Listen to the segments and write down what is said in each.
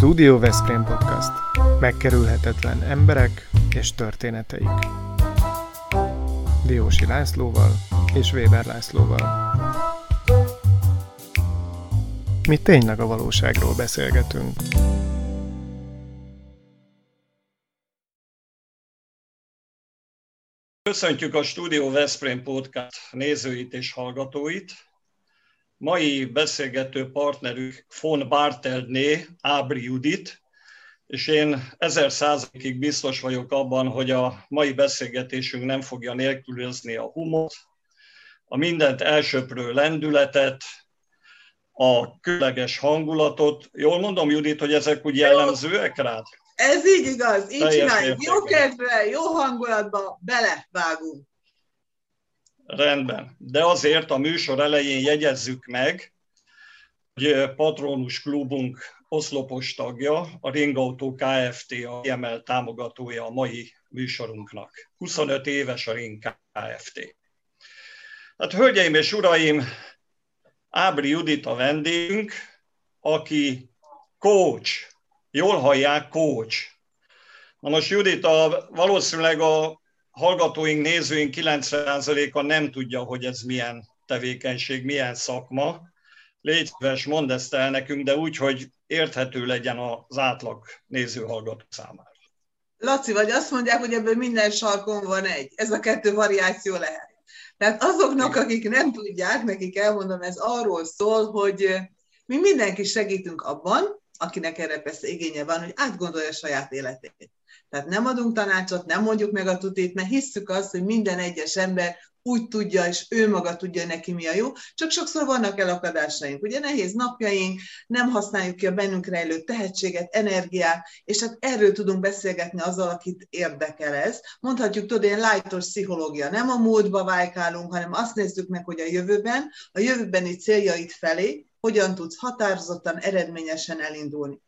Studio Veszprém Podcast. Megkerülhetetlen emberek és történeteik. Diósi Lászlóval és Weber Lászlóval. Mi tényleg a valóságról beszélgetünk. Köszöntjük a Studio Veszprém Podcast nézőit és hallgatóit. Mai beszélgető partnerük von Barteldné, Ábri Judit, és én ezer százalékig biztos vagyok abban, hogy a mai beszélgetésünk nem fogja nélkülözni a humort, a mindent elsöprő lendületet, a különleges hangulatot. Jól mondom, Judit, hogy ezek úgy jellemzőek rád? Ez így igaz, így csináljuk. Jó kedve, jó hangulatba belevágunk. Rendben. De azért a műsor elején jegyezzük meg, hogy Patronus klubunk oszlopos tagja, a Ringautó Kft. a kiemelt támogatója a mai műsorunknak. 25 éves a Ring Kft. Hát hölgyeim és uraim, Ábri Judit a vendégünk, aki coach, jól hallják, coach. Na most Judit, a, valószínűleg a hallgatóink, nézőink 90%-a nem tudja, hogy ez milyen tevékenység, milyen szakma. Légy szíves, mondd ezt el nekünk, de úgy, hogy érthető legyen az átlag néző-hallgató számára. Laci, vagy azt mondják, hogy ebből minden sarkon van egy. Ez a kettő variáció lehet. Tehát azoknak, akik nem tudják, nekik elmondom, ez arról szól, hogy mi mindenki segítünk abban, akinek erre persze igénye van, hogy átgondolja a saját életét. Tehát nem adunk tanácsot, nem mondjuk meg a tutit, mert hisszük azt, hogy minden egyes ember úgy tudja, és ő maga tudja neki mi a jó, csak sokszor vannak elakadásaink. Ugye nehéz napjaink, nem használjuk ki a bennünk rejlő tehetséget, energiát, és hát erről tudunk beszélgetni azzal, akit érdekel ez. Mondhatjuk, tudod, ilyen lájtos pszichológia, nem a múltba vájkálunk, hanem azt nézzük meg, hogy a jövőben, a jövőbeni céljait felé hogyan tudsz határozottan, eredményesen elindulni.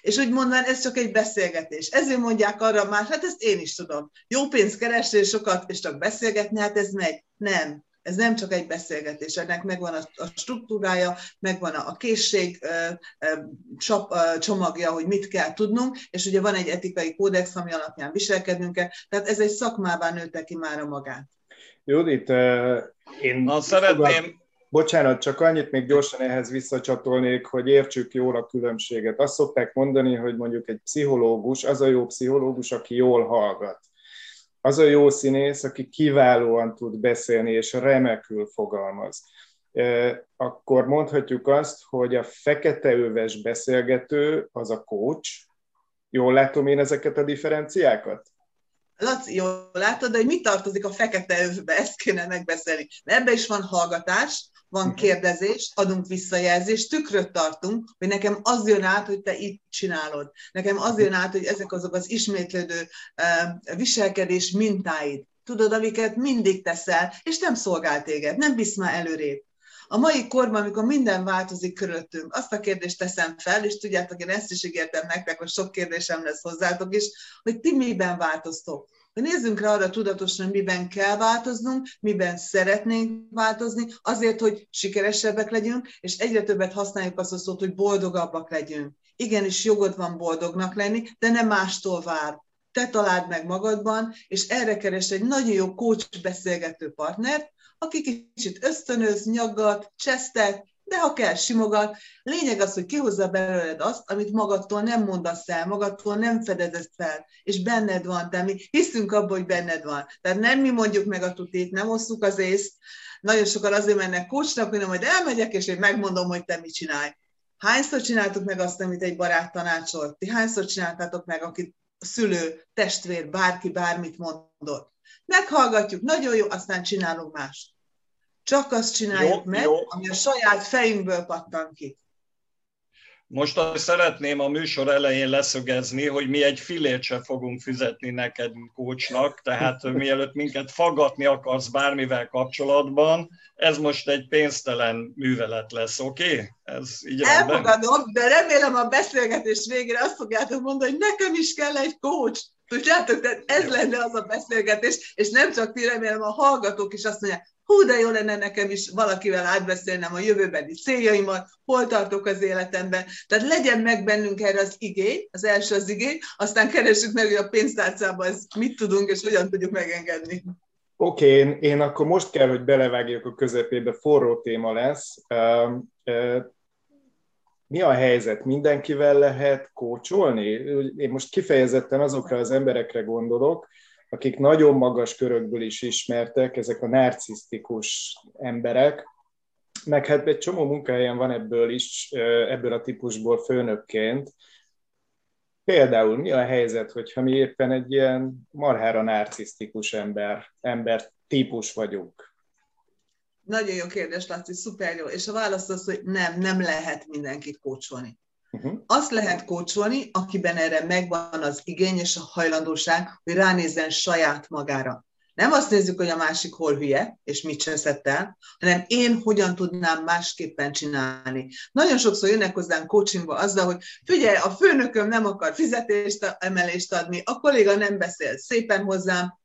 És úgy mondan, ez csak egy beszélgetés. Ezért mondják arra már, hát ezt én is tudom. Jó pénzt keresni, sokat, és csak beszélgetni, hát ez megy. Nem. Ez nem csak egy beszélgetés, ennek megvan a, struktúrája, megvan a, készség csomagja, hogy mit kell tudnunk, és ugye van egy etikai kódex, ami alapján viselkednünk kell, tehát ez egy szakmává nőtte ki már a magát. Judit, én... Na, szeretném, Bocsánat, csak annyit még gyorsan ehhez visszacsatolnék, hogy értsük jól a különbséget. Azt szokták mondani, hogy mondjuk egy pszichológus, az a jó pszichológus, aki jól hallgat. Az a jó színész, aki kiválóan tud beszélni és remekül fogalmaz. Akkor mondhatjuk azt, hogy a fekete öves beszélgető az a coach. Jól látom én ezeket a differenciákat? Laci, jól látod, de hogy mi tartozik a fekete övbe, ezt kéne megbeszélni. Mert ebbe is van hallgatás, van kérdezés, adunk visszajelzést, tükröt tartunk, hogy nekem az jön át, hogy te így csinálod. Nekem az jön át, hogy ezek azok az ismétlődő viselkedés mintáid. Tudod, amiket mindig teszel, és nem szolgál téged, nem visz már előrébb. A mai korban, amikor minden változik körülöttünk, azt a kérdést teszem fel, és tudjátok, én ezt is ígértem nektek, hogy sok kérdésem lesz hozzátok is, hogy ti miben változtok nézzünk rá arra tudatosan, miben kell változnunk, miben szeretnénk változni, azért, hogy sikeresebbek legyünk, és egyre többet használjuk azt a szót, hogy boldogabbak legyünk. Igenis jogod van boldognak lenni, de nem mástól vár. Te találd meg magadban, és erre keres egy nagyon jó coach beszélgető partnert, aki kicsit ösztönöz, nyaggat, csesztet, de ha kell, simogat. Lényeg az, hogy kihozza belőled azt, amit magadtól nem mondasz el, magadtól nem fedezed fel, és benned van, de mi hiszünk abban, hogy benned van. Tehát nem mi mondjuk meg a tutit, nem osszuk az észt, nagyon sokan azért mennek kócsnak, hogy majd elmegyek, és én megmondom, hogy te mit csinálj. Hányszor csináltuk meg azt, amit egy barát tanácsolt? Ti hányszor csináltátok meg, akit szülő, testvér, bárki bármit mondott? Meghallgatjuk, nagyon jó, aztán csinálunk mást. Csak azt csináljuk jó, meg, jó. ami a saját fejünkből pattan ki. Most azt szeretném a műsor elején leszögezni, hogy mi egy filét sem fogunk fizetni neked kócsnak, tehát mielőtt minket faggatni akarsz bármivel kapcsolatban, ez most egy pénztelen művelet lesz, oké? Okay? Ez így Elfogadom, de remélem a beszélgetés végére azt fogjátok mondani, hogy nekem is kell egy kócs. Tudjátok, tehát ez lenne az a beszélgetés, és nem csak ti, remélem a hallgatók is azt mondják, hú, de jó lenne nekem is valakivel átbeszélnem a jövőbeni céljaimat, hol tartok az életemben. Tehát legyen meg bennünk erre az igény, az első az igény, aztán keressük meg, hogy a pénztárcában ez mit tudunk, és hogyan tudjuk megengedni. Oké, okay, én, én akkor most kell, hogy belevágjak a közepébe, forró téma lesz. Mi a helyzet? Mindenkivel lehet kócsolni? Én most kifejezetten azokra az emberekre gondolok, akik nagyon magas körökből is ismertek, ezek a narcisztikus emberek, meg hát egy csomó munkahelyen van ebből is, ebből a típusból főnökként. Például mi a helyzet, hogyha mi éppen egy ilyen marhára narcisztikus ember, ember típus vagyunk? Nagyon jó kérdés, Laci, szuper jó. És a válasz az, hogy nem, nem lehet mindenkit kócsolni. Uh-huh. Azt lehet kócsolni, akiben erre megvan az igény és a hajlandóság, hogy ránézzen saját magára. Nem azt nézzük, hogy a másik hol hülye, és mit cseszett el, hanem én hogyan tudnám másképpen csinálni. Nagyon sokszor jönnek hozzánk coachingba azzal, hogy figyelj, a főnököm nem akar fizetést, emelést adni, a kolléga nem beszél szépen hozzám,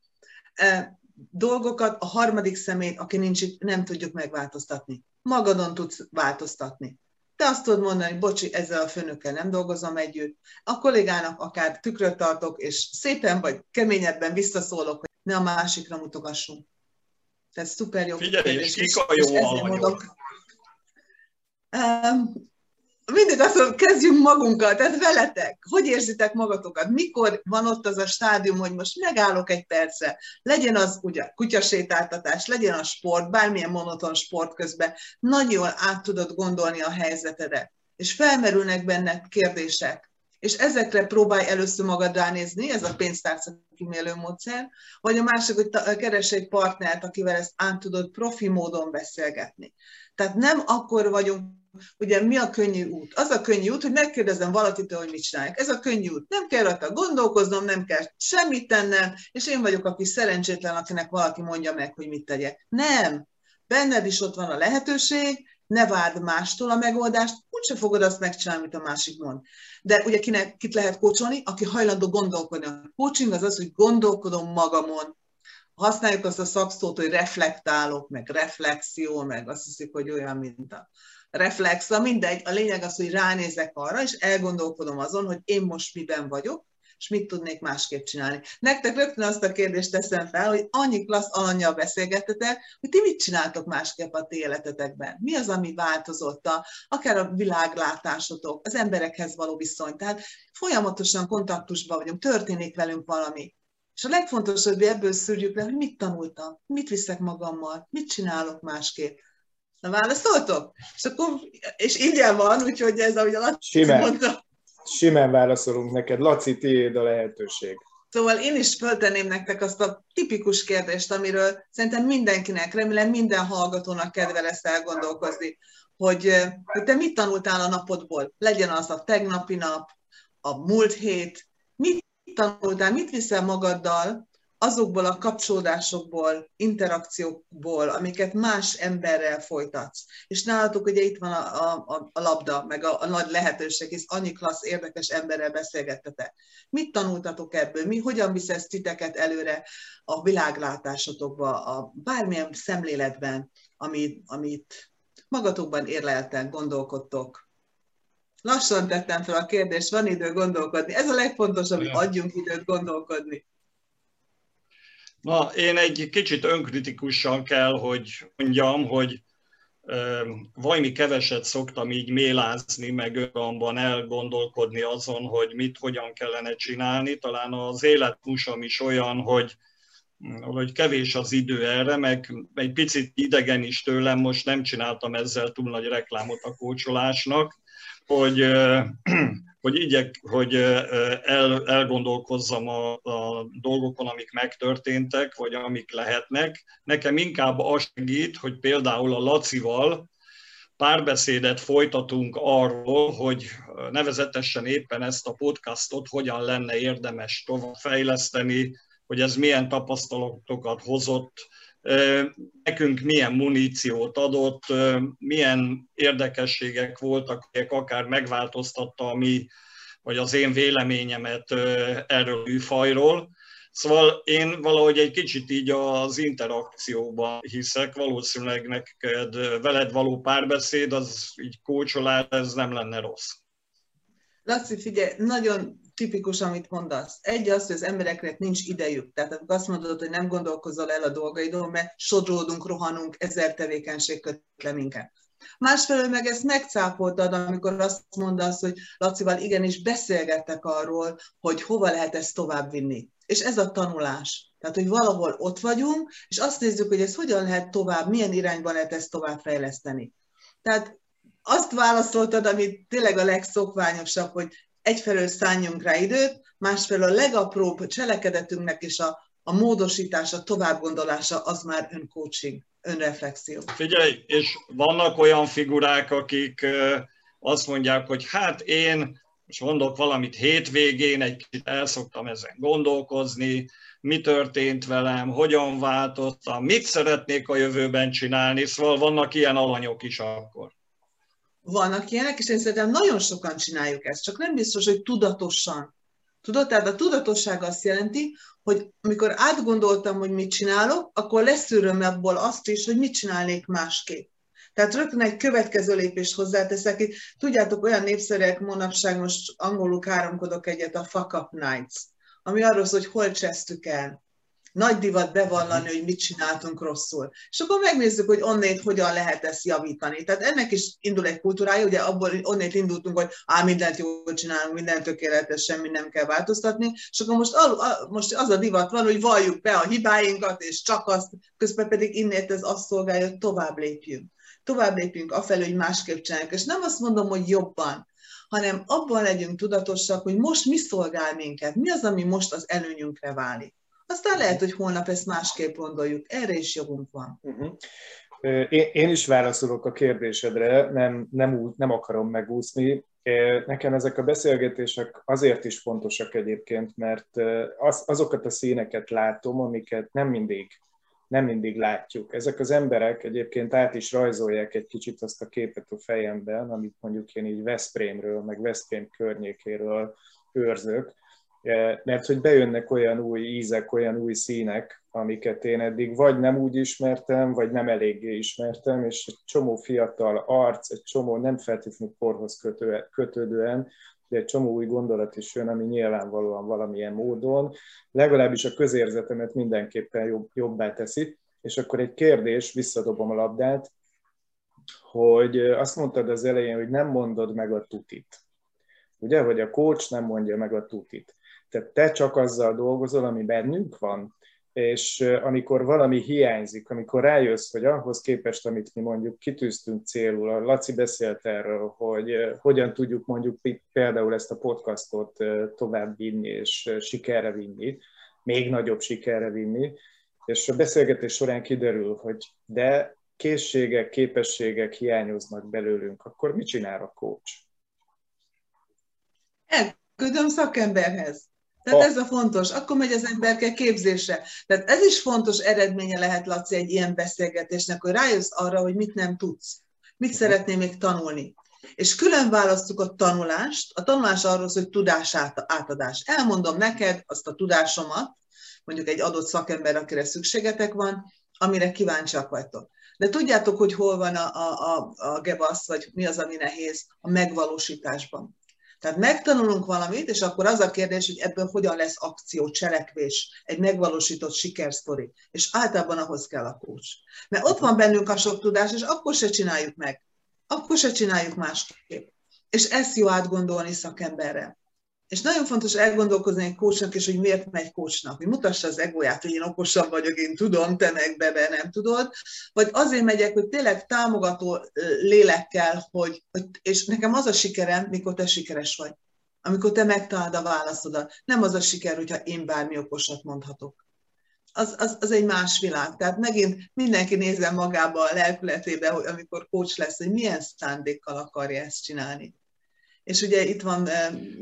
dolgokat a harmadik szemét, aki nincs itt, nem tudjuk megváltoztatni. Magadon tudsz változtatni. Te azt tudod mondani, hogy bocsi, ezzel a főnökkel nem dolgozom együtt, a kollégának akár tükröt tartok, és szépen vagy keményebben visszaszólok, hogy ne a másikra mutogassunk. Tehát szuper jó. Figyelj, és kik a jó alanyok? Um, mindig azt mondom, kezdjünk magunkkal, tehát veletek, hogy érzitek magatokat, mikor van ott az a stádium, hogy most megállok egy percre, legyen az ugye kutyasétáltatás, legyen a sport, bármilyen monoton sport közben, nagyon át tudod gondolni a helyzetedet, és felmerülnek benne kérdések, és ezekre próbálj először magad ránézni, ez a pénztárca kimélő módszer, vagy a másik, hogy keres egy partnert, akivel ezt át tudod profi módon beszélgetni. Tehát nem akkor vagyunk ugye mi a könnyű út? Az a könnyű út, hogy megkérdezem valakitől, hogy mit csinálják. Ez a könnyű út. Nem kell rajta gondolkoznom, nem kell semmit tennem, és én vagyok a kis szerencsétlen, akinek valaki mondja meg, hogy mit tegyek. Nem. Benned is ott van a lehetőség, ne várd mástól a megoldást, úgyse fogod azt megcsinálni, amit a másik mond. De ugye kinek, kit lehet kócsolni? Aki hajlandó gondolkodni. A coaching az az, hogy gondolkodom magamon, használjuk azt a szakszót, hogy reflektálok, meg reflexió, meg azt hiszik, hogy olyan, mint a reflexa, mindegy. A lényeg az, hogy ránézek arra, és elgondolkodom azon, hogy én most miben vagyok, és mit tudnék másképp csinálni. Nektek rögtön azt a kérdést teszem fel, hogy annyi klassz alanyjal beszélgettetek, hogy ti mit csináltok másképp a ti életetekben? Mi az, ami változott? A, akár a világlátásotok, az emberekhez való viszony. Tehát folyamatosan kontaktusban vagyunk, történik velünk valami. És a legfontosabb, hogy ebből szűrjük le, hogy mit tanultam, mit viszek magammal, mit csinálok másképp. Na válaszoltok? És akkor, és ingyen van, úgyhogy ez, ahogy a Laci Simán. mondta. Simán válaszolunk neked. Laci, tiéd a lehetőség. Szóval én is föltenném nektek azt a tipikus kérdést, amiről szerintem mindenkinek, remélem minden hallgatónak kedve lesz elgondolkozni, hogy, hogy te mit tanultál a napodból? Legyen az a tegnapi nap, a múlt hét, tanultál, mit viszel magaddal, azokból a kapcsolódásokból, interakciókból, amiket más emberrel folytatsz. És nálatok ugye itt van a, a, a labda, meg a, a nagy lehetőség, hisz annyi klassz, érdekes emberrel beszélgettetek. Mit tanultatok ebből? Mi, hogyan visz titeket előre a világlátásotokba, a bármilyen szemléletben, amit, amit magatokban érlelten gondolkodtok? Lassan tettem fel a kérdést, van idő gondolkodni. Ez a legfontosabb, hogy adjunk időt gondolkodni. Na, én egy kicsit önkritikusan kell, hogy mondjam, hogy valami keveset szoktam így mélázni, meg önmagamban elgondolkodni azon, hogy mit, hogyan kellene csinálni. Talán az életmusom is olyan, hogy, hogy kevés az idő erre, meg egy picit idegen is tőlem, most nem csináltam ezzel túl nagy reklámot a kócsolásnak, hogy, hogy igyek, hogy el, elgondolkozzam a, a dolgokon, amik megtörténtek, vagy amik lehetnek. Nekem inkább az segít, hogy például a Lacival párbeszédet folytatunk arról, hogy nevezetesen éppen ezt a podcastot hogyan lenne érdemes tovább fejleszteni, hogy ez milyen tapasztalatokat hozott, nekünk milyen muníciót adott, milyen érdekességek voltak, amelyek akár megváltoztatta a mi vagy az én véleményemet erről a műfajról. Szóval én valahogy egy kicsit így az interakcióban hiszek, valószínűleg neked veled való párbeszéd, az így kócsolás, ez nem lenne rossz. Laci, figyelj, nagyon tipikus, amit mondasz. Egy az, hogy az embereknek nincs idejük. Tehát azt mondod, hogy nem gondolkozol el a dolgaidon, mert sodródunk, rohanunk, ezer tevékenység köt le minket. Másfelől meg ezt megcáfoltad, amikor azt mondasz, hogy Lacival igenis beszélgettek arról, hogy hova lehet ezt továbbvinni. És ez a tanulás. Tehát, hogy valahol ott vagyunk, és azt nézzük, hogy ez hogyan lehet tovább, milyen irányban lehet ezt tovább fejleszteni. Tehát azt válaszoltad, ami tényleg a legszokványosabb, hogy egyfelől szálljunk rá időt, másfelől a legapróbb cselekedetünknek és a, a módosítása, továbbgondolása az már öncoaching, önreflexió. Figyelj, és vannak olyan figurák, akik azt mondják, hogy hát én, most mondok valamit hétvégén, egy kicsit el szoktam ezen gondolkozni, mi történt velem, hogyan változtam, mit szeretnék a jövőben csinálni, szóval vannak ilyen alanyok is akkor vannak ilyenek, és én szerintem nagyon sokan csináljuk ezt, csak nem biztos, hogy tudatosan. Tudod, tehát a tudatosság azt jelenti, hogy amikor átgondoltam, hogy mit csinálok, akkor leszűröm abból azt is, hogy mit csinálnék másképp. Tehát rögtön egy következő lépést hozzáteszek. Itt, tudjátok, olyan népszerűek manapság, most angolul káromkodok egyet, a fuck up nights, ami arról szól, hogy hol csesztük el nagy divat bevallani, hogy mit csináltunk rosszul. És akkor megnézzük, hogy onnét hogyan lehet ezt javítani. Tehát ennek is indul egy kultúrája, ugye abból onnét indultunk, hogy á, mindent jól csinálunk, mindent tökéletes, semmi nem kell változtatni, és akkor most, al, a, most az a divat van, hogy valljuk be a hibáinkat, és csak azt, közben pedig innét ez azt szolgálja, hogy tovább lépjünk. Tovább lépjünk afelé, hogy másképp csináljuk. És nem azt mondom, hogy jobban, hanem abban legyünk tudatosak, hogy most mi szolgál minket, mi az, ami most az előnyünkre válik. Aztán lehet, hogy holnap ezt másképp gondoljuk. Erre is jogunk van. Uh-huh. Én, én is válaszolok a kérdésedre, nem, nem, nem akarom megúszni. Nekem ezek a beszélgetések azért is fontosak egyébként, mert az, azokat a színeket látom, amiket nem mindig, nem mindig látjuk. Ezek az emberek egyébként át is rajzolják egy kicsit azt a képet a fejemben, amit mondjuk én így Veszprémről, meg Veszprém környékéről őrzök, mert hogy bejönnek olyan új ízek, olyan új színek, amiket én eddig vagy nem úgy ismertem, vagy nem eléggé ismertem, és egy csomó fiatal arc, egy csomó nem feltétlenül korhoz kötődően, de egy csomó új gondolat is jön, ami nyilvánvalóan valamilyen módon, legalábbis a közérzetemet mindenképpen jobb, jobbá teszi. És akkor egy kérdés, visszadobom a labdát, hogy azt mondtad az elején, hogy nem mondod meg a tutit. Ugye, hogy a coach nem mondja meg a tutit. Tehát te csak azzal dolgozol, ami bennünk van, és amikor valami hiányzik, amikor rájössz, hogy ahhoz képest, amit mi mondjuk kitűztünk célul, a Laci beszélt erről, hogy hogyan tudjuk mondjuk például ezt a podcastot tovább vinni és sikerre vinni, még nagyobb sikerre vinni, és a beszélgetés során kiderül, hogy de készségek, képességek hiányoznak belőlünk, akkor mit csinál a coach? Elküldöm szakemberhez. Tehát ez a fontos. Akkor megy az emberke képzésre. Tehát ez is fontos eredménye lehet, Laci, egy ilyen beszélgetésnek, hogy rájössz arra, hogy mit nem tudsz. Mit szeretnél még tanulni. És külön választjuk a tanulást. A tanulás arról hogy tudás átadás. Elmondom neked azt a tudásomat, mondjuk egy adott szakember, akire szükségetek van, amire kíváncsiak vagytok. De tudjátok, hogy hol van a, a, a, a gebasz, vagy mi az, ami nehéz a megvalósításban. Tehát megtanulunk valamit, és akkor az a kérdés, hogy ebből hogyan lesz akció, cselekvés, egy megvalósított sikersztori. És általában ahhoz kell a coach. Mert ott van bennünk a sok tudás, és akkor se csináljuk meg. Akkor se csináljuk másképp. És ezt jó átgondolni szakemberrel. És nagyon fontos elgondolkozni egy kócsnak, és hogy miért megy kócsnak, hogy mutassa az egóját, hogy én okosabb vagyok, én tudom, te meg be, nem tudod, vagy azért megyek, hogy tényleg támogató lélekkel, hogy, és nekem az a sikerem, mikor te sikeres vagy, amikor te megtalálod a válaszodat. Nem az a siker, hogyha én bármi okosat mondhatok. Az, az, az egy más világ. Tehát megint mindenki nézze magába a lelkületébe, hogy amikor kócs lesz, hogy milyen szándékkal akarja ezt csinálni és ugye itt van,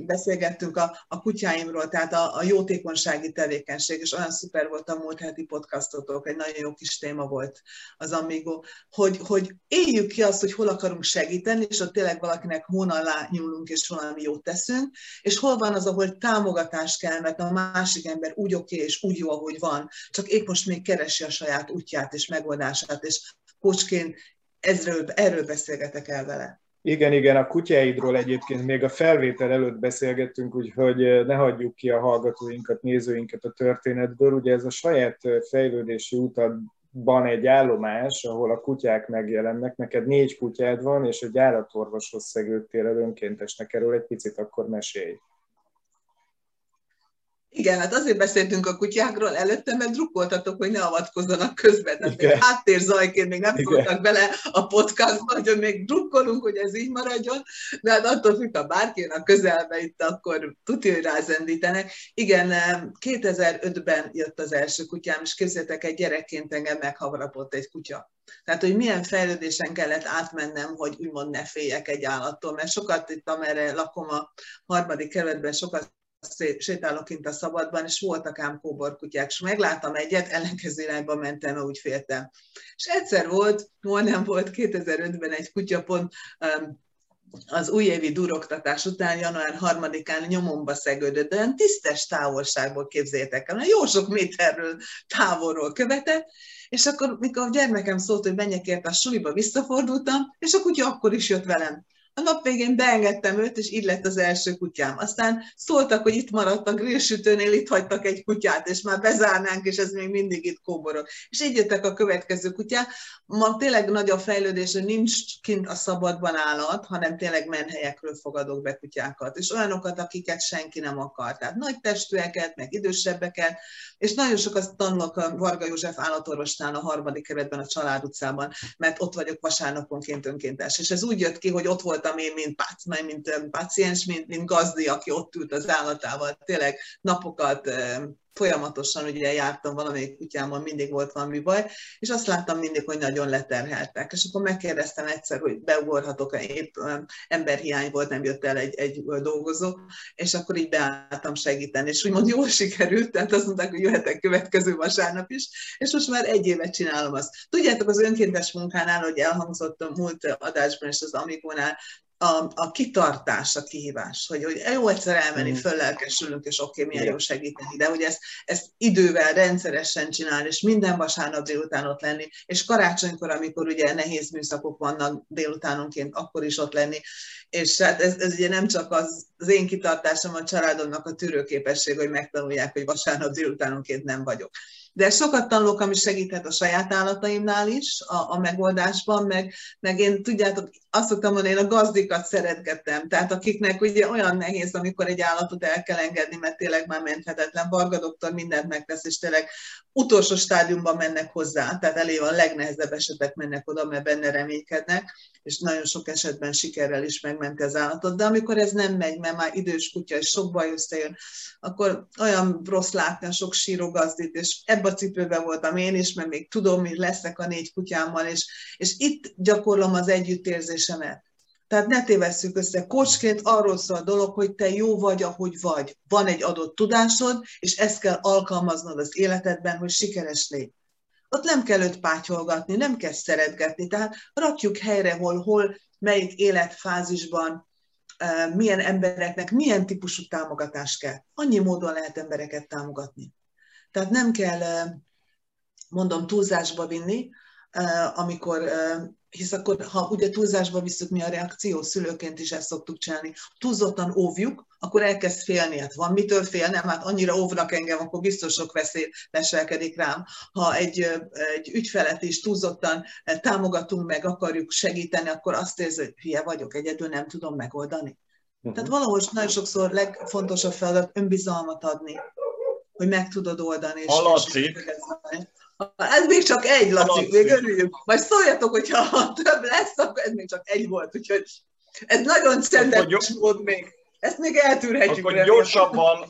beszélgettünk a, a kutyáimról, tehát a, a jótékonysági tevékenység, és olyan szuper volt a múlt heti podcastotok, egy nagyon jó kis téma volt az Amigo, hogy, hogy éljük ki azt, hogy hol akarunk segíteni, és ott tényleg valakinek hón alá nyúlunk, és valami jót teszünk, és hol van az, ahol támogatás kell, mert a másik ember úgy oké, okay, és úgy jó, ahogy van, csak épp most még keresi a saját útját és megoldását, és kocsként ezről, erről beszélgetek el vele. Igen, igen, a kutyáidról egyébként még a felvétel előtt beszélgettünk, úgyhogy ne hagyjuk ki a hallgatóinkat, nézőinket a történetből. Ugye ez a saját fejlődési utadban egy állomás, ahol a kutyák megjelennek. Neked négy kutyád van, és egy állatorvoshoz szegődtél el önkéntesnek. Erről egy picit akkor mesélj. Igen, hát azért beszéltünk a kutyákról előtte, mert drukkoltatok, hogy ne avatkozzanak közben. Tehát még háttérzajként még nem szóltak bele a podcastba, hogy még drukkolunk, hogy ez így maradjon, de hát attól függ, ha bárki a közelbe itt, akkor tudja, hogy rázendítenek. Igen, 2005-ben jött az első kutyám, és képzeljétek, egy gyerekként engem meghavarapott egy kutya. Tehát, hogy milyen fejlődésen kellett átmennem, hogy úgymond ne féljek egy állattól, mert sokat itt, amerre lakom a harmadik kerületben, sokat sétálok kint a szabadban, és voltak ám kóborkutyák, és megláttam egyet, ellenkező irányba mentem, úgy féltem. És egyszer volt, nem volt 2005-ben egy kutya pont um, az újévi duroktatás után, január 3-án nyomomba szegődött, de olyan tisztes távolságból képzétek el, jó sok méterről távolról követett, és akkor, mikor a gyermekem szólt, hogy menjek érte a suliba, visszafordultam, és a kutya akkor is jött velem. A nap végén beengedtem őt, és így lett az első kutyám. Aztán szóltak, hogy itt maradt a grillsütőnél, itt hagytak egy kutyát, és már bezárnánk, és ez még mindig itt kóborog. És így jöttek a következő kutyák. Ma tényleg nagy a fejlődés, hogy nincs kint a szabadban állat, hanem tényleg menhelyekről fogadok be kutyákat. És olyanokat, akiket senki nem akar. Tehát nagy testűeket, meg idősebbeket, és nagyon sokat tanulok a Varga József állatorvosnál a harmadik keretben a Család utcában, mert ott vagyok vasárnaponként önkéntes. És ez úgy jött ki, hogy ott volt voltam én, mint, pác, mint paciens, mint, mint gazdi, aki ott ült az állatával. Tényleg napokat folyamatosan ugye jártam valamelyik kutyámmal, mindig volt valami baj, és azt láttam mindig, hogy nagyon leterheltek. És akkor megkérdeztem egyszer, hogy beugorhatok-e, épp emberhiány volt, nem jött el egy, egy dolgozó, és akkor így beálltam segíteni, és úgymond jól sikerült, tehát azt mondták, hogy jöhetek következő vasárnap is, és most már egy évet csinálom azt. Tudjátok, az önkéntes munkánál, hogy elhangzott a múlt adásban és az Amikónál, a, a kitartás a kihívás, hogy, hogy jó egyszer elmenni, mm. föllelkesülünk, és oké, okay, milyen jó segíteni, de hogy ezt, ezt idővel, rendszeresen csinálni, és minden vasárnap délután ott lenni, és karácsonykor, amikor ugye nehéz műszakok vannak délutánonként, akkor is ott lenni, és hát ez, ez ugye nem csak az, az én kitartásom, a családomnak a tűrőképesség, hogy megtanulják, hogy vasárnap délutánonként nem vagyok. De sokat tanulok, ami segíthet a saját állataimnál is a, a megoldásban, meg, meg én tudjátok, azt szoktam mondani, én a gazdikat szeretgettem, tehát akiknek ugye olyan nehéz, amikor egy állatot el kell engedni, mert tényleg már menthetetlen. Varga doktor mindent megtesz, és tényleg utolsó stádiumban mennek hozzá, tehát elég a legnehezebb esetek mennek oda, mert benne reménykednek, és nagyon sok esetben sikerrel is megmenti az állatot. De amikor ez nem megy, mert már idős kutya, és sok baj összejön, akkor olyan rossz látni a sok síró gazdit, és ebbe a cipőbe voltam én is, mert még tudom, hogy leszek a négy kutyámmal, és, és itt gyakorlom az együttérzésemet. Tehát ne tévesszük össze. Kocsként arról szól a dolog, hogy te jó vagy, ahogy vagy. Van egy adott tudásod, és ezt kell alkalmaznod az életedben, hogy sikeres légy. Ott nem kell őt pátyolgatni, nem kell szeretgetni. Tehát rakjuk helyre, hol, hol, melyik életfázisban, milyen embereknek, milyen típusú támogatás kell. Annyi módon lehet embereket támogatni. Tehát nem kell, mondom, túlzásba vinni, amikor hisz akkor, ha ugye túlzásba visszük mi a reakció, szülőként is ezt szoktuk csinálni, túlzottan óvjuk, akkor elkezd félni, hát van mitől félnem, hát annyira óvnak engem, akkor biztos sok veszély leselkedik rám. Ha egy, egy ügyfelet is túlzottan támogatunk meg, akarjuk segíteni, akkor azt érzi, hogy hülye vagyok, egyedül nem tudom megoldani. Uh-huh. Tehát valahol nagyon sokszor legfontosabb feladat önbizalmat adni, hogy meg tudod oldani. És. És ez még csak egy, Laci, még örüljük. Majd szóljatok, hogyha több lesz, akkor ez még csak egy volt, úgyhogy ez nagyon csendes volt még. Ezt még eltűrhetjük. Akkor gyorsabban,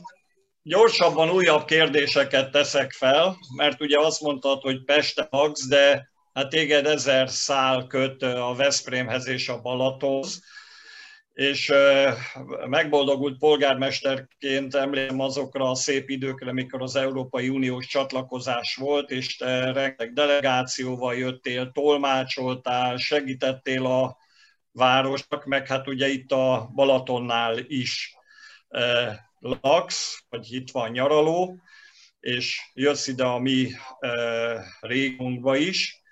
gyorsabban újabb kérdéseket teszek fel, mert ugye azt mondtad, hogy Peste magsz, de hát téged ezer szál köt a Veszprémhez és a Balatonhoz, és megboldogult polgármesterként emlékszem azokra a szép időkre, amikor az Európai Uniós csatlakozás volt, és te rengeteg delegációval jöttél, tolmácsoltál, segítettél a városnak, meg hát ugye itt a Balatonnál is laksz, vagy itt van nyaraló, és jössz ide a mi régunkba is.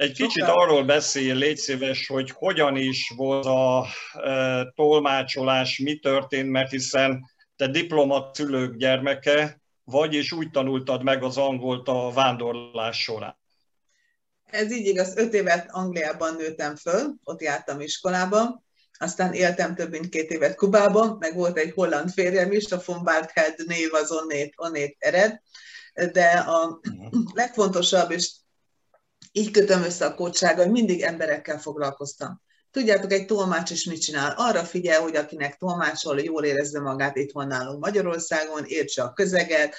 Egy kicsit arról beszél, légy szíves, hogy hogyan is volt a e, tolmácsolás, mi történt, mert hiszen te diplomat szülők gyermeke vagy, és úgy tanultad meg az angolt a vándorlás során. Ez így igaz, öt évet Angliában nőttem föl, ott jártam iskolába, aztán éltem több mint két évet Kubában, meg volt egy holland férjem is, a von Bartheid név az onnét, onnét ered, de a mhm. legfontosabb, és így kötöm össze a kódsággal, hogy mindig emberekkel foglalkoztam. Tudjátok, egy tolmács is mit csinál? Arra figyel, hogy akinek tolmácsol, jól érezze magát itt van nálunk Magyarországon, értse a közeget,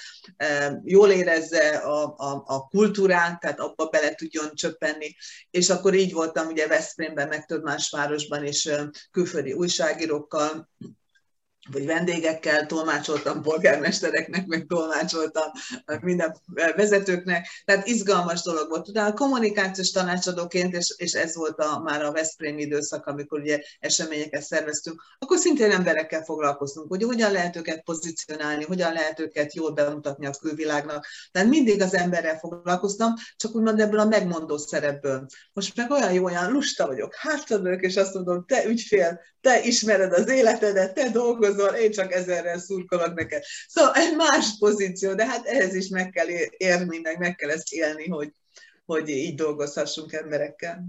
jól érezze a, a, a kultúrát, tehát abba bele tudjon csöppenni. És akkor így voltam ugye Veszprémben, meg több más városban is külföldi újságírókkal, vagy vendégekkel, tolmácsoltam polgármestereknek, meg tolmácsoltam minden vezetőknek, tehát izgalmas dolog volt. Utána a kommunikációs tanácsadóként, és, és ez volt a, már a Veszprém időszak, amikor ugye eseményeket szerveztünk, akkor szintén emberekkel foglalkoztunk, hogy hogyan lehet őket pozícionálni, hogyan lehet őket jól bemutatni a külvilágnak. Tehát mindig az emberrel foglalkoztam, csak úgymond ebből a megmondó szerepből. Most meg olyan jó, olyan lusta vagyok, hátradők, és azt mondom, te ügyfél, te ismered az életedet, te dolgozol, én csak ezerrel szurkolok neked. Szóval egy más pozíció, de hát ehhez is meg kell érni, meg meg kell ezt élni, hogy, hogy így dolgozhassunk emberekkel.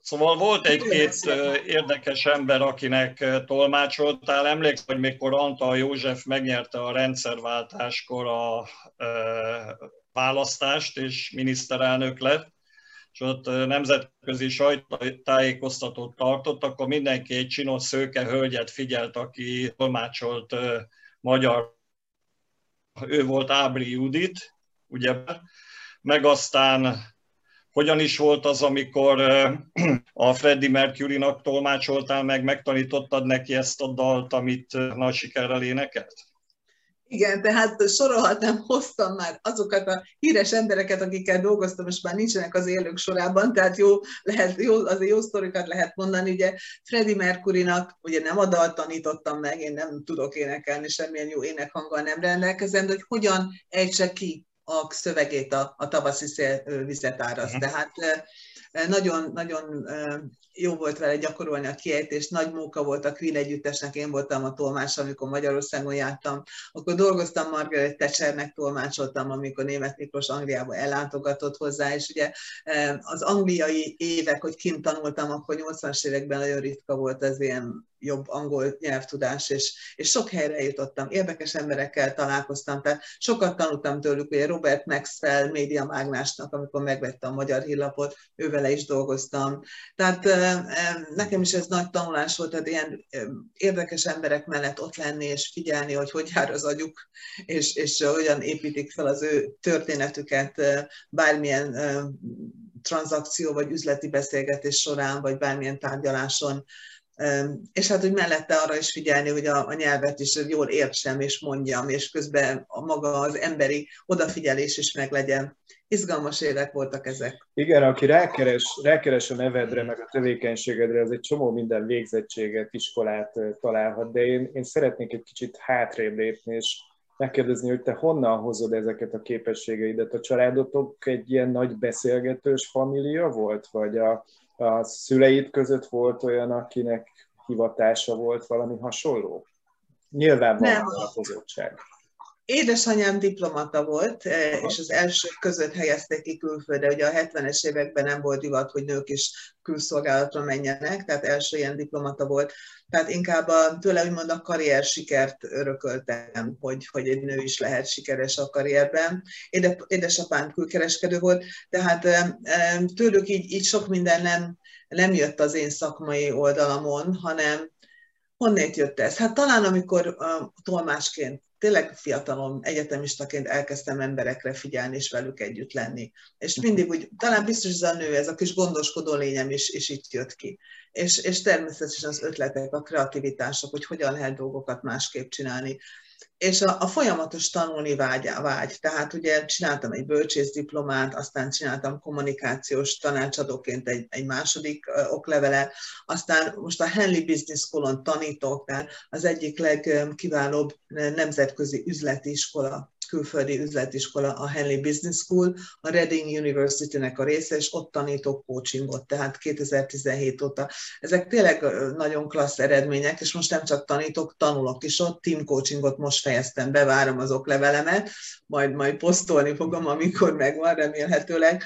Szóval volt egy-két érdekes ember, akinek tolmácsoltál. Emlékszem, hogy mikor Antal József megnyerte a rendszerváltáskor a választást, és miniszterelnök lett, és ott nemzetközi sajtótájékoztatót tartott, akkor mindenki egy csinos szőke hölgyet figyelt, aki tolmácsolt magyar. Ő volt Ábri Judit, ugye, meg aztán hogyan is volt az, amikor a Freddie Mercury-nak tolmácsoltál meg, megtanítottad neki ezt a dalt, amit nagy sikerrel énekelt? Igen, tehát sorolhatnám, hoztam már azokat a híres embereket, akikkel dolgoztam, és már nincsenek az élők sorában, tehát jó, lehet, jó, azért jó sztorikat lehet mondani. Ugye Freddie Mercury-nak ugye nem a tanítottam meg, én nem tudok énekelni, semmilyen jó énekhanggal nem rendelkezem, de hogy hogyan ejtse ki a szövegét a, a tavaszi szél vizet áraz. Uh-huh. Tehát nagyon, nagyon jó volt vele gyakorolni a kiejtést, nagy móka volt a Queen együttesnek, én voltam a tolmás, amikor Magyarországon jártam, akkor dolgoztam Margaret Thatchernek, tolmácsoltam, amikor Német Miklós Angliába ellátogatott hozzá, és ugye az angliai évek, hogy kint tanultam, akkor 80-as években nagyon ritka volt az ilyen jobb angol nyelvtudás, és, és sok helyre jutottam, érdekes emberekkel találkoztam, tehát sokat tanultam tőlük, ugye Robert Maxwell média mágnásnak, amikor megvettem a magyar hírlapot, ővele is dolgoztam. Tehát nekem is ez nagy tanulás volt, tehát ilyen érdekes emberek mellett ott lenni, és figyelni, hogy hogy jár az agyuk, és, és hogyan építik fel az ő történetüket bármilyen tranzakció, vagy üzleti beszélgetés során, vagy bármilyen tárgyaláson és hát, hogy mellette arra is figyelni, hogy a, a nyelvet is jól értsem és mondjam, és közben a maga az emberi odafigyelés is meglegyen. Izgalmas évek voltak ezek. Igen, aki rákeres, rákeres a nevedre, meg a tevékenységedre, az egy csomó minden végzettséget, iskolát találhat, de én, én szeretnék egy kicsit hátrébb lépni, és megkérdezni, hogy te honnan hozod ezeket a képességeidet. A családotok egy ilyen nagy beszélgetős família volt, vagy a, a szüleid között volt olyan, akinek hivatása volt valami hasonló? Nyilván van alapozottság. Édesanyám diplomata volt, eh, és az első között helyezték ki külföldre. Ugye a 70-es években nem volt divat, hogy nők is külszolgálatra menjenek, tehát első ilyen diplomata volt. Tehát inkább a, tőle úgymond a karrier sikert örököltem, hogy, hogy egy nő is lehet sikeres a karrierben. Éde, édesapám külkereskedő volt, tehát eh, eh, tőlük így, így sok minden nem, nem jött az én szakmai oldalamon, hanem Honnét jött ez? Hát talán amikor uh, tolmásként, tényleg fiatalon, egyetemistaként elkezdtem emberekre figyelni és velük együtt lenni. És mindig úgy, talán biztos ez a nő, ez a kis gondoskodó lényem is, is itt jött ki. És, és természetesen az ötletek, a kreativitások, hogy hogyan lehet dolgokat másképp csinálni és a, a folyamatos tanulni vágy, vágy. Tehát ugye csináltam egy bölcsészdiplomát, aztán csináltam kommunikációs tanácsadóként egy, egy második oklevelet, aztán most a Henley Business School-on tanítok, tehát az egyik legkiválóbb nemzetközi üzleti iskola külföldi üzletiskola, a Henley Business School, a Reading University-nek a része, és ott tanítok coachingot, tehát 2017 óta. Ezek tényleg nagyon klassz eredmények, és most nem csak tanítok, tanulok is ott, team coachingot most fejeztem be, várom az oklevelemet, majd, majd posztolni fogom, amikor megvan, remélhetőleg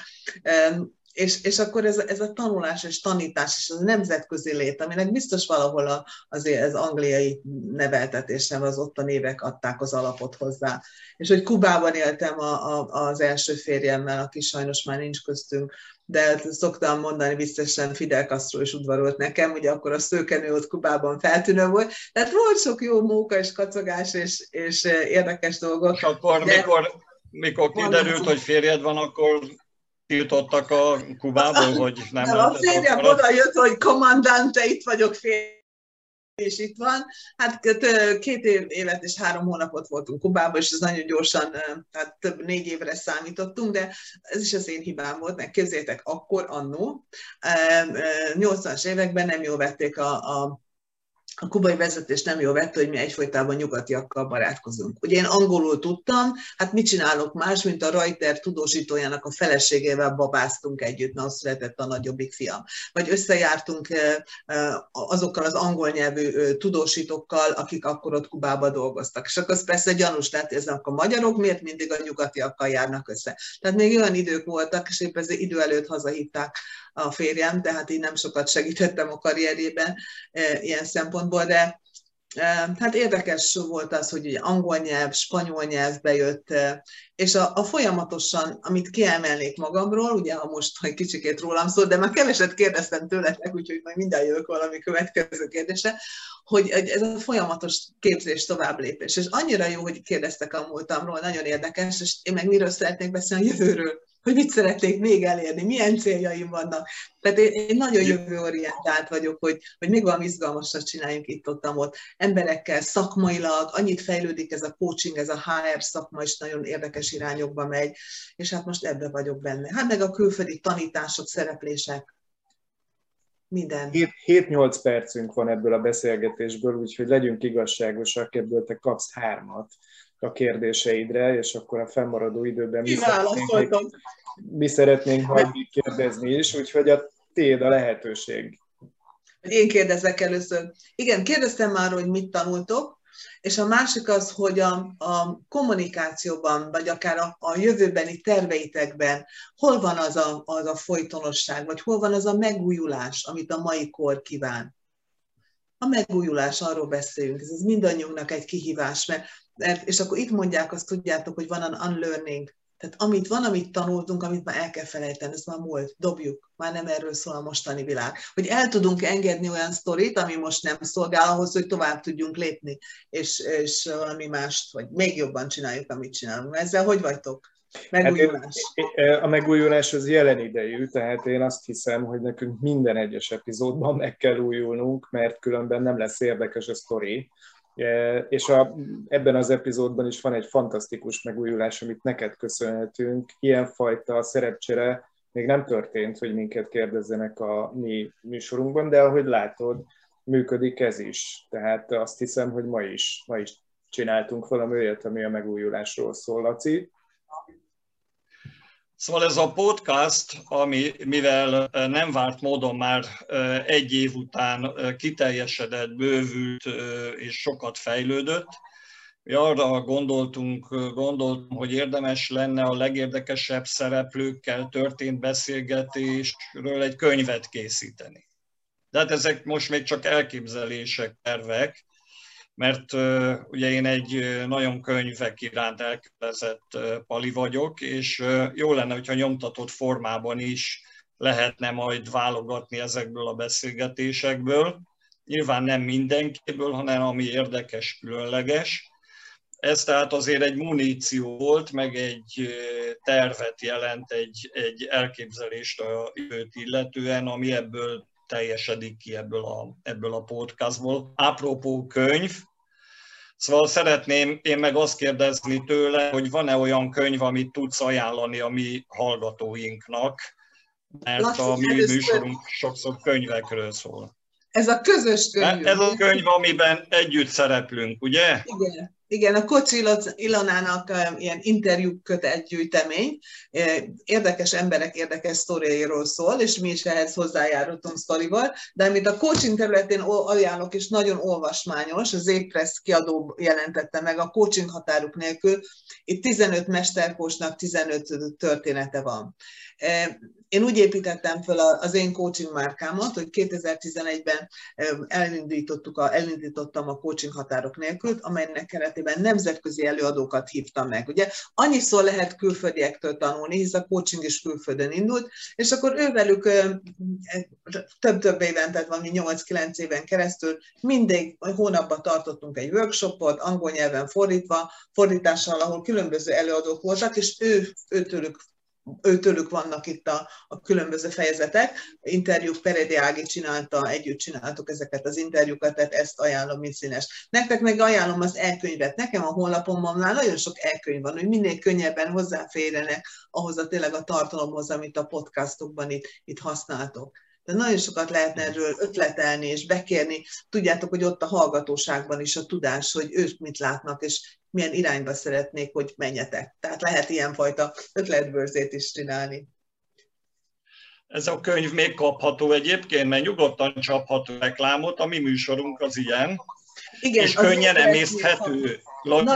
és, és akkor ez, ez a tanulás és tanítás és a nemzetközi lét, aminek biztos valahol a, azért az angliai neveltetésem, az ott a névek adták az alapot hozzá. És hogy Kubában éltem a, a, az első férjemmel, aki sajnos már nincs köztünk, de szoktam mondani, biztosan Fidel Castro is udvarolt nekem, ugye akkor a szőkenő ott Kubában feltűnő volt. Tehát volt sok jó móka és kacogás és, és érdekes dolgok. És akkor de... mikor, mikor kiderült, hogy férjed van, akkor tiltottak a Kubából, hogy nem nem A férjem oda jött, hogy kommandante, itt vagyok férj és itt van. Hát két év, évet és három hónapot voltunk Kubában, és ez nagyon gyorsan, tehát több négy évre számítottunk, de ez is az én hibám volt, mert képzétek, akkor annó, 80-as években nem jól vették a, a a kubai vezetés nem jól vette, hogy mi egyfolytában nyugatiakkal barátkozunk. Ugye én angolul tudtam, hát mit csinálok más, mint a Reuter tudósítójának a feleségével babáztunk együtt, mert született a nagyobbik fiam. Vagy összejártunk azokkal az angol nyelvű tudósítókkal, akik akkor ott Kubába dolgoztak. És akkor persze gyanús lett, ez a magyarok miért mindig a nyugatiakkal járnak össze. Tehát még olyan idők voltak, és épp ezért idő előtt hazahívták a férjem, tehát így nem sokat segítettem a karrierjében ilyen szempontból, de Hát érdekes volt az, hogy ugye angol nyelv, spanyol nyelv bejött, és a, a folyamatosan, amit kiemelnék magamról, ugye ha most hogy kicsikét rólam szól, de már keveset kérdeztem tőletek, úgyhogy majd minden jövök valami következő kérdése, hogy ez a folyamatos képzés, továbblépés. És annyira jó, hogy kérdeztek a múltamról, nagyon érdekes, és én meg miről szeretnék beszélni a jövőről hogy mit szeretnék még elérni, milyen céljaim vannak. Tehát én, én nagyon jövőorientált vagyok, hogy, hogy még valami izgalmasat csináljunk itt ott, ott emberekkel, szakmailag, annyit fejlődik ez a coaching, ez a HR szakma is nagyon érdekes irányokba megy, és hát most ebbe vagyok benne. Hát meg a külföldi tanítások, szereplések, minden. 7-8 percünk van ebből a beszélgetésből, úgyhogy legyünk igazságosak, ebből te kapsz hármat a kérdéseidre, és akkor a fennmaradó időben mi szeretnénk, mi szeretnénk majd kérdezni is, úgyhogy a tiéd a lehetőség. Én kérdezek először. Igen, kérdeztem már, hogy mit tanultok, és a másik az, hogy a, a kommunikációban, vagy akár a, a jövőbeni terveitekben hol van az a, az a folytonosság, vagy hol van az a megújulás, amit a mai kor kíván. A megújulás, arról beszéljünk, ez, ez mindannyiunknak egy kihívás, mert és akkor itt mondják azt, tudjátok, hogy van an unlearning. Tehát amit van, amit tanultunk, amit már el kell felejteni, ez már múlt, dobjuk. Már nem erről szól a mostani világ. Hogy el tudunk engedni olyan sztorit, ami most nem szolgál ahhoz, hogy tovább tudjunk lépni, és, és valami mást, vagy még jobban csináljuk, amit csinálunk. Ezzel hogy vagytok? Megújulás. Hát a megújulás az jelen idejű, tehát én azt hiszem, hogy nekünk minden egyes epizódban meg kell újulnunk, mert különben nem lesz érdekes a sztori. E, és a, ebben az epizódban is van egy fantasztikus megújulás, amit neked köszönhetünk. Ilyenfajta szerepcsere még nem történt, hogy minket kérdezzenek a mi műsorunkban, de ahogy látod, működik ez is. Tehát azt hiszem, hogy ma is, ma is csináltunk valami olyat, ami a megújulásról szól, Laci. Szóval ez a podcast, ami mivel nem várt módon már egy év után kiteljesedett, bővült és sokat fejlődött, mi arra gondoltunk, gondoltunk, hogy érdemes lenne a legérdekesebb szereplőkkel történt beszélgetésről egy könyvet készíteni. De hát ezek most még csak elképzelések, tervek, mert ugye én egy nagyon könyvek iránt elkötelezett pali vagyok, és jó lenne, hogyha nyomtatott formában is lehetne majd válogatni ezekből a beszélgetésekből. nyilván nem mindenkiből, hanem ami érdekes, különleges. Ez tehát azért egy muníció volt, meg egy tervet jelent, egy, egy elképzelést a jövőt illetően, ami ebből teljesedik ki ebből a, ebből a podcastból. Apropó könyv, Szóval szeretném én meg azt kérdezni tőle, hogy van-e olyan könyv, amit tudsz ajánlani a mi hallgatóinknak, mert Lassú, a mi műsorunk sokszor könyvekről szól. Ez a közös könyv. Ez a könyv, amiben együtt szereplünk, ugye? Igen. Igen, a Kocsi Ilonának ilyen interjú kötetgyűjtemény, érdekes emberek érdekes sztoriairól szól, és mi is ehhez hozzájárultunk sztorival, de amit a coaching területén ajánlok, és nagyon olvasmányos, az Épress kiadó jelentette meg a coaching határok nélkül, itt 15 mesterkósnak 15 története van. Én úgy építettem fel az én coaching márkámat, hogy 2011-ben elindítottuk a, elindítottam a coaching határok nélkül, amelynek keretében nemzetközi előadókat hívtam meg. Ugye annyiszor lehet külföldiektől tanulni, hisz a coaching is külföldön indult, és akkor ővelük több-több éven, tehát valami 8-9 éven keresztül mindig hónapban tartottunk egy workshopot, angol nyelven fordítva, fordítással, ahol különböző előadók voltak, és ő, őtőlük őtőlük vannak itt a, a különböző fejezetek. Interjúk Peredi Ági csinálta, együtt csináltuk ezeket az interjúkat, tehát ezt ajánlom, mint színes. Nektek meg ajánlom az elkönyvet. Nekem a honlapomon nagyon sok elkönyv van, hogy minél könnyebben hozzáférjenek ahhoz a tényleg a tartalomhoz, amit a podcastokban itt, itt használtok. De nagyon sokat lehetne erről ötletelni és bekérni. Tudjátok, hogy ott a hallgatóságban is a tudás, hogy ők mit látnak, és milyen irányba szeretnék, hogy menjetek. Tehát lehet ilyenfajta ötletbőrzét is csinálni. Ez a könyv még kapható egyébként, mert nyugodtan csapható reklámot, a mi műsorunk az ilyen. Igen, és könnyen emészthető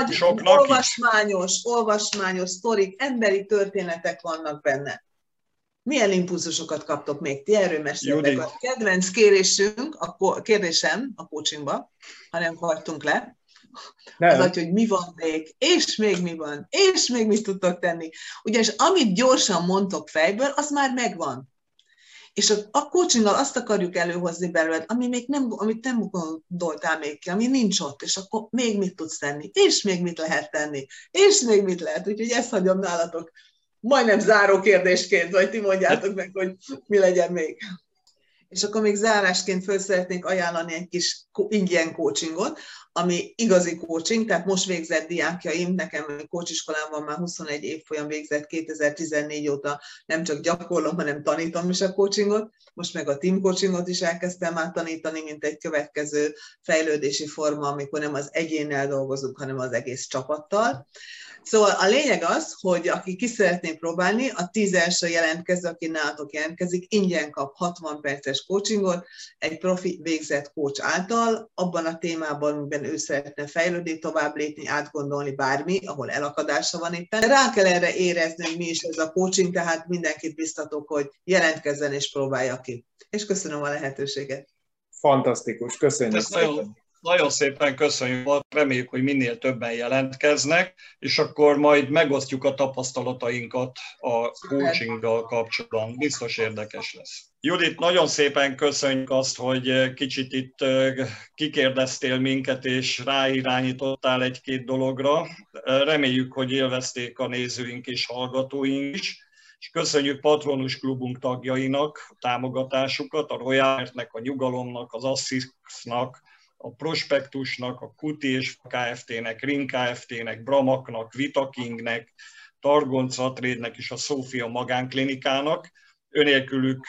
soknak olvasmányos, is. olvasmányos sztorik, emberi történetek vannak benne. Milyen impulzusokat kaptok még? Ti erről meséltek. A kedvenc kérésünk, a kérdésem a coachingba, ha nem hagytunk le, nem. Az, hogy mi van még, és még mi van, és még mit tudtok tenni. Ugyanis amit gyorsan mondtok fejből, az már megvan. És a, a coachinggal azt akarjuk előhozni belőled, ami még nem, amit nem gondoltál még ki, ami nincs ott, és akkor még mit tudsz tenni, és még mit lehet tenni, és még mit lehet. Úgyhogy ezt hagyom nálatok majdnem záró kérdésként, vagy ti mondjátok meg, hogy mi legyen még. És akkor még zárásként föl szeretnék ajánlani egy kis ingyen coachingot, ami igazi coaching, tehát most végzett diákjaim, nekem coachiskolán van már 21 évfolyam végzett, 2014 óta nem csak gyakorlom, hanem tanítom is a coachingot, most meg a team coachingot is elkezdtem már tanítani, mint egy következő fejlődési forma, amikor nem az egyénnel dolgozunk, hanem az egész csapattal. Szóval a lényeg az, hogy aki ki szeretné próbálni, a tíz első jelentkező, aki nálatok jelentkezik, ingyen kap 60 perces coachingot egy profi végzett coach által, abban a témában, amiben ő szeretne fejlődni, tovább lépni, átgondolni bármi, ahol elakadása van éppen. Rá kell erre érezni, hogy mi is ez a coaching, tehát mindenkit biztatok, hogy jelentkezzen és próbálja ki. És köszönöm a lehetőséget. Fantasztikus, köszönjük. Ez nagyon, szépen köszönjük, reméljük, hogy minél többen jelentkeznek, és akkor majd megosztjuk a tapasztalatainkat a coachinggal kapcsolatban. Biztos érdekes lesz. Judit, nagyon szépen köszönjük azt, hogy kicsit itt kikérdeztél minket, és ráirányítottál egy-két dologra. Reméljük, hogy élvezték a nézőink és hallgatóink is és köszönjük Patronus Klubunk tagjainak a támogatásukat, a Royalnek, a Nyugalomnak, az Assisnak, a Prospektusnak, a Kuti és Kft-nek, Ring Kft-nek, Bramaknak, Vitakingnek, Targon Catrédnek és a Szófia Magánklinikának. Önélkülük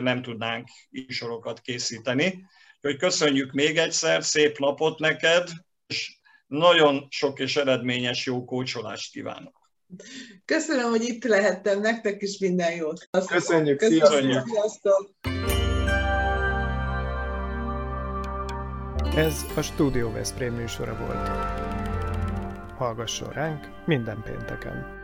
nem tudnánk sorokat készíteni. Úgyhogy köszönjük még egyszer, szép napot neked, és nagyon sok és eredményes jó kócsolást kívánok. Köszönöm, hogy itt lehettem, nektek is minden jót. Köszönjük, Köszönjük. sziasztok! Ez a Studio Veszprém műsora volt. Hallgasson ránk minden pénteken!